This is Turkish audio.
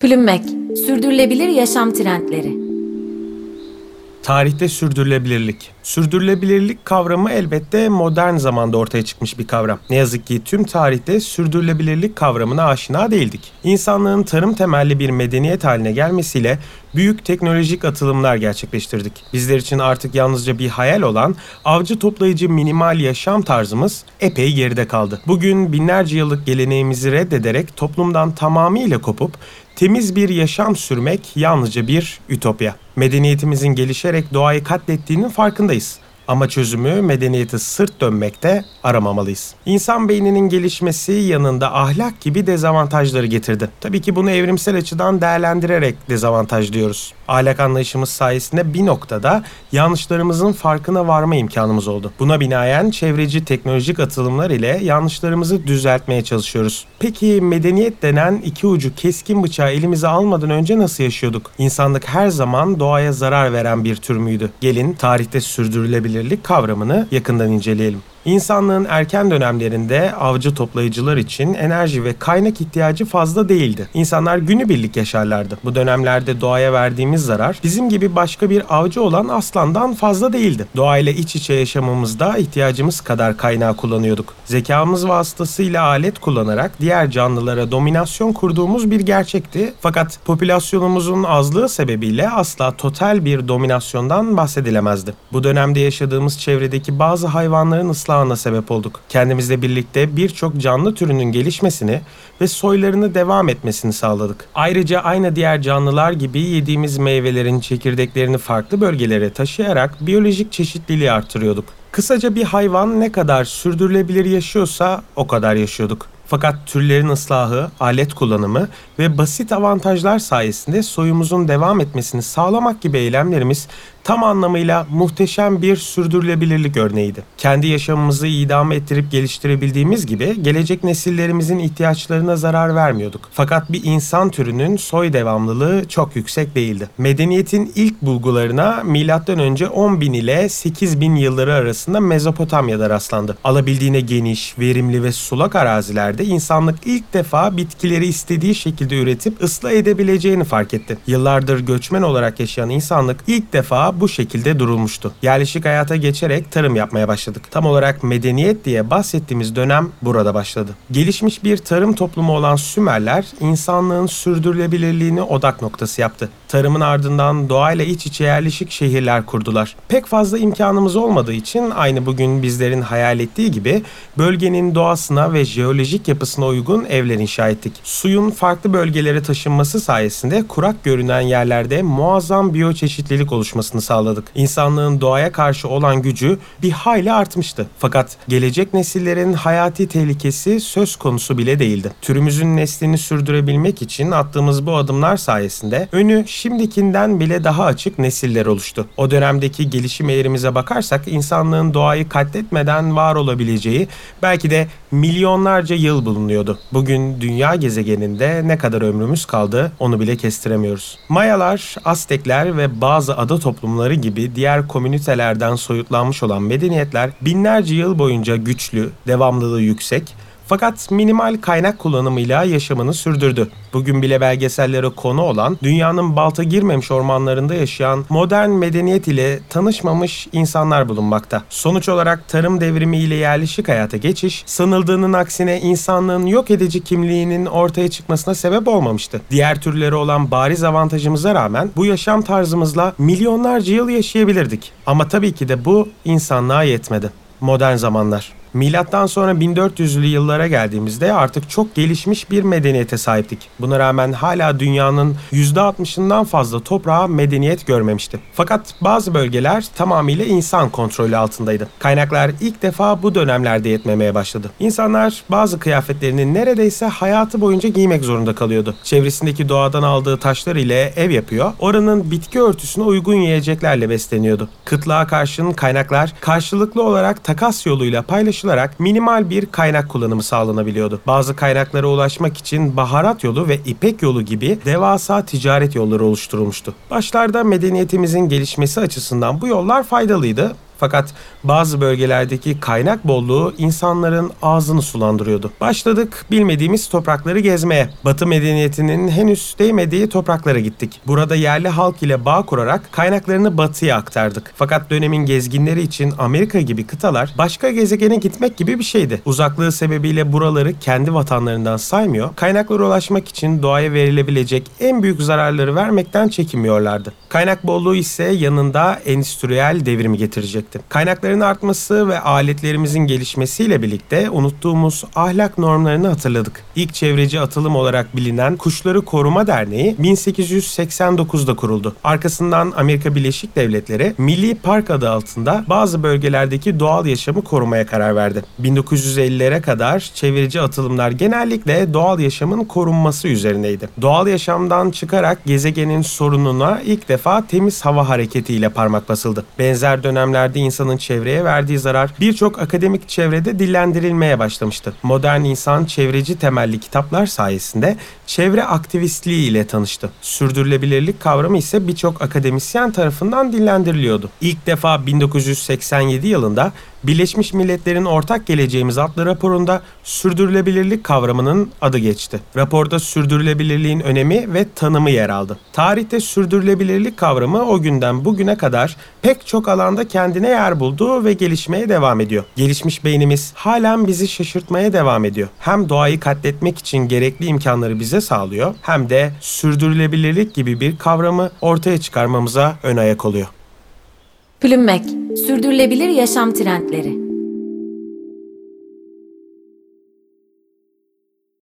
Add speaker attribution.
Speaker 1: Plümmek, sürdürülebilir yaşam trendleri.
Speaker 2: Tarihte sürdürülebilirlik. Sürdürülebilirlik kavramı elbette modern zamanda ortaya çıkmış bir kavram. Ne yazık ki tüm tarihte sürdürülebilirlik kavramına aşina değildik. İnsanlığın tarım temelli bir medeniyet haline gelmesiyle büyük teknolojik atılımlar gerçekleştirdik. Bizler için artık yalnızca bir hayal olan avcı toplayıcı minimal yaşam tarzımız epey geride kaldı. Bugün binlerce yıllık geleneğimizi reddederek toplumdan tamamıyla kopup temiz bir yaşam sürmek yalnızca bir ütopya. Medeniyetimizin gelişerek doğayı katlettiğinin farkındayız. Ama çözümü medeniyeti sırt dönmekte aramamalıyız. İnsan beyninin gelişmesi yanında ahlak gibi dezavantajları getirdi. Tabii ki bunu evrimsel açıdan değerlendirerek dezavantajlıyoruz. Ahlak anlayışımız sayesinde bir noktada yanlışlarımızın farkına varma imkanımız oldu. Buna binaen çevreci teknolojik atılımlar ile yanlışlarımızı düzeltmeye çalışıyoruz. Peki medeniyet denen iki ucu keskin bıçağı elimize almadan önce nasıl yaşıyorduk? İnsanlık her zaman doğaya zarar veren bir tür müydü? Gelin tarihte sürdürülebilirlik kavramını yakından inceleyelim. İnsanlığın erken dönemlerinde avcı toplayıcılar için enerji ve kaynak ihtiyacı fazla değildi. İnsanlar günübirlik yaşarlardı. Bu dönemlerde doğaya verdiğimiz zarar bizim gibi başka bir avcı olan aslandan fazla değildi. Doğayla iç içe yaşamımızda ihtiyacımız kadar kaynağı kullanıyorduk. Zekamız vasıtasıyla alet kullanarak diğer canlılara dominasyon kurduğumuz bir gerçekti. Fakat popülasyonumuzun azlığı sebebiyle asla total bir dominasyondan bahsedilemezdi. Bu dönemde yaşadığımız çevredeki bazı hayvanların ıslah ıslahına sebep olduk. Kendimizle birlikte birçok canlı türünün gelişmesini ve soylarını devam etmesini sağladık. Ayrıca aynı diğer canlılar gibi yediğimiz meyvelerin çekirdeklerini farklı bölgelere taşıyarak biyolojik çeşitliliği artırıyorduk. Kısaca bir hayvan ne kadar sürdürülebilir yaşıyorsa o kadar yaşıyorduk. Fakat türlerin ıslahı, alet kullanımı ve basit avantajlar sayesinde soyumuzun devam etmesini sağlamak gibi eylemlerimiz tam anlamıyla muhteşem bir sürdürülebilirlik örneğiydi. Kendi yaşamımızı idame ettirip geliştirebildiğimiz gibi gelecek nesillerimizin ihtiyaçlarına zarar vermiyorduk. Fakat bir insan türünün soy devamlılığı çok yüksek değildi. Medeniyetin ilk bulgularına M.Ö. 10 bin ile 8 bin yılları arasında Mezopotamya'da rastlandı. Alabildiğine geniş, verimli ve sulak arazilerde insanlık ilk defa bitkileri istediği şekilde üretip ıslah edebileceğini fark etti. Yıllardır göçmen olarak yaşayan insanlık ilk defa bu şekilde durulmuştu. Yerleşik hayata geçerek tarım yapmaya başladık. Tam olarak medeniyet diye bahsettiğimiz dönem burada başladı. Gelişmiş bir tarım toplumu olan Sümerler insanlığın sürdürülebilirliğini odak noktası yaptı. Tarımın ardından doğayla iç içe yerleşik şehirler kurdular. Pek fazla imkanımız olmadığı için aynı bugün bizlerin hayal ettiği gibi bölgenin doğasına ve jeolojik yapısına uygun evler inşa ettik. Suyun farklı bölgelere taşınması sayesinde kurak görünen yerlerde muazzam biyoçeşitlilik oluşmasını olmasını sağladık. İnsanlığın doğaya karşı olan gücü bir hayli artmıştı. Fakat gelecek nesillerin hayati tehlikesi söz konusu bile değildi. Türümüzün neslini sürdürebilmek için attığımız bu adımlar sayesinde önü şimdikinden bile daha açık nesiller oluştu. O dönemdeki gelişim eğrimize bakarsak insanlığın doğayı katletmeden var olabileceği belki de milyonlarca yıl bulunuyordu. Bugün dünya gezegeninde ne kadar ömrümüz kaldı onu bile kestiremiyoruz. Mayalar, Aztekler ve bazı ada toplumları gibi diğer komünitelerden soyutlanmış olan medeniyetler binlerce yıl boyunca güçlü, devamlılığı yüksek fakat minimal kaynak kullanımıyla yaşamını sürdürdü. Bugün bile belgesellere konu olan dünyanın balta girmemiş ormanlarında yaşayan modern medeniyet ile tanışmamış insanlar bulunmakta. Sonuç olarak tarım devrimi ile yerleşik hayata geçiş sanıldığının aksine insanlığın yok edici kimliğinin ortaya çıkmasına sebep olmamıştı. Diğer türleri olan bariz avantajımıza rağmen bu yaşam tarzımızla milyonlarca yıl yaşayabilirdik. Ama tabii ki de bu insanlığa yetmedi. Modern zamanlar. Milattan sonra 1400'lü yıllara geldiğimizde artık çok gelişmiş bir medeniyete sahiptik. Buna rağmen hala dünyanın %60'ından fazla toprağı medeniyet görmemişti. Fakat bazı bölgeler tamamıyla insan kontrolü altındaydı. Kaynaklar ilk defa bu dönemlerde yetmemeye başladı. İnsanlar bazı kıyafetlerini neredeyse hayatı boyunca giymek zorunda kalıyordu. Çevresindeki doğadan aldığı taşlar ile ev yapıyor, oranın bitki örtüsüne uygun yiyeceklerle besleniyordu. Kıtlığa karşın kaynaklar karşılıklı olarak takas yoluyla paylaşılıyordu paylaşılarak minimal bir kaynak kullanımı sağlanabiliyordu. Bazı kaynaklara ulaşmak için baharat yolu ve ipek yolu gibi devasa ticaret yolları oluşturulmuştu. Başlarda medeniyetimizin gelişmesi açısından bu yollar faydalıydı Fakat bazı bölgelerdeki kaynak bolluğu insanların ağzını sulandırıyordu. Başladık bilmediğimiz toprakları gezmeye. Batı medeniyetinin henüz değmediği topraklara gittik. Burada yerli halk ile bağ kurarak kaynaklarını batıya aktardık. Fakat dönemin gezginleri için Amerika gibi kıtalar başka gezegene gitmek gibi bir şeydi. Uzaklığı sebebiyle buraları kendi vatanlarından saymıyor, kaynaklara ulaşmak için doğaya verilebilecek en büyük zararları vermekten çekinmiyorlardı. Kaynak bolluğu ise yanında endüstriyel devrimi getirecekti. Kaynakların artması ve aletlerimizin gelişmesiyle birlikte unuttuğumuz ahlak normlarını hatırladık. İlk çevreci atılım olarak bilinen Kuşları Koruma Derneği 1889'da kuruldu. Arkasından Amerika Birleşik Devletleri Milli Park adı altında bazı bölgelerdeki doğal yaşamı korumaya karar verdi. 1950'lere kadar çevreci atılımlar genellikle doğal yaşamın korunması üzerineydi. Doğal yaşamdan çıkarak gezegenin sorununa ilk defa temiz hava hareketiyle parmak basıldı. Benzer dönemlerde insanın çevreye verdiği zarar birçok akademik çevrede dillendirilmeye başlamıştı. Modern insan çevreci temelli kitaplar sayesinde çevre aktivistliği ile tanıştı. Sürdürülebilirlik kavramı ise birçok akademisyen tarafından dillendiriliyordu. İlk defa 1987 yılında Birleşmiş Milletler'in Ortak Geleceğimiz adlı raporunda sürdürülebilirlik kavramının adı geçti. Raporda sürdürülebilirliğin önemi ve tanımı yer aldı. Tarihte sürdürülebilirlik kavramı o günden bugüne kadar pek çok alanda kendine yer buldu ve gelişmeye devam ediyor. Gelişmiş beynimiz halen bizi şaşırtmaya devam ediyor. Hem doğayı katletmek için gerekli imkanları bize sağlıyor hem de sürdürülebilirlik gibi bir kavramı ortaya çıkarmamıza ön ayak oluyor.
Speaker 1: Plümmek, sürdürülebilir yaşam trendleri.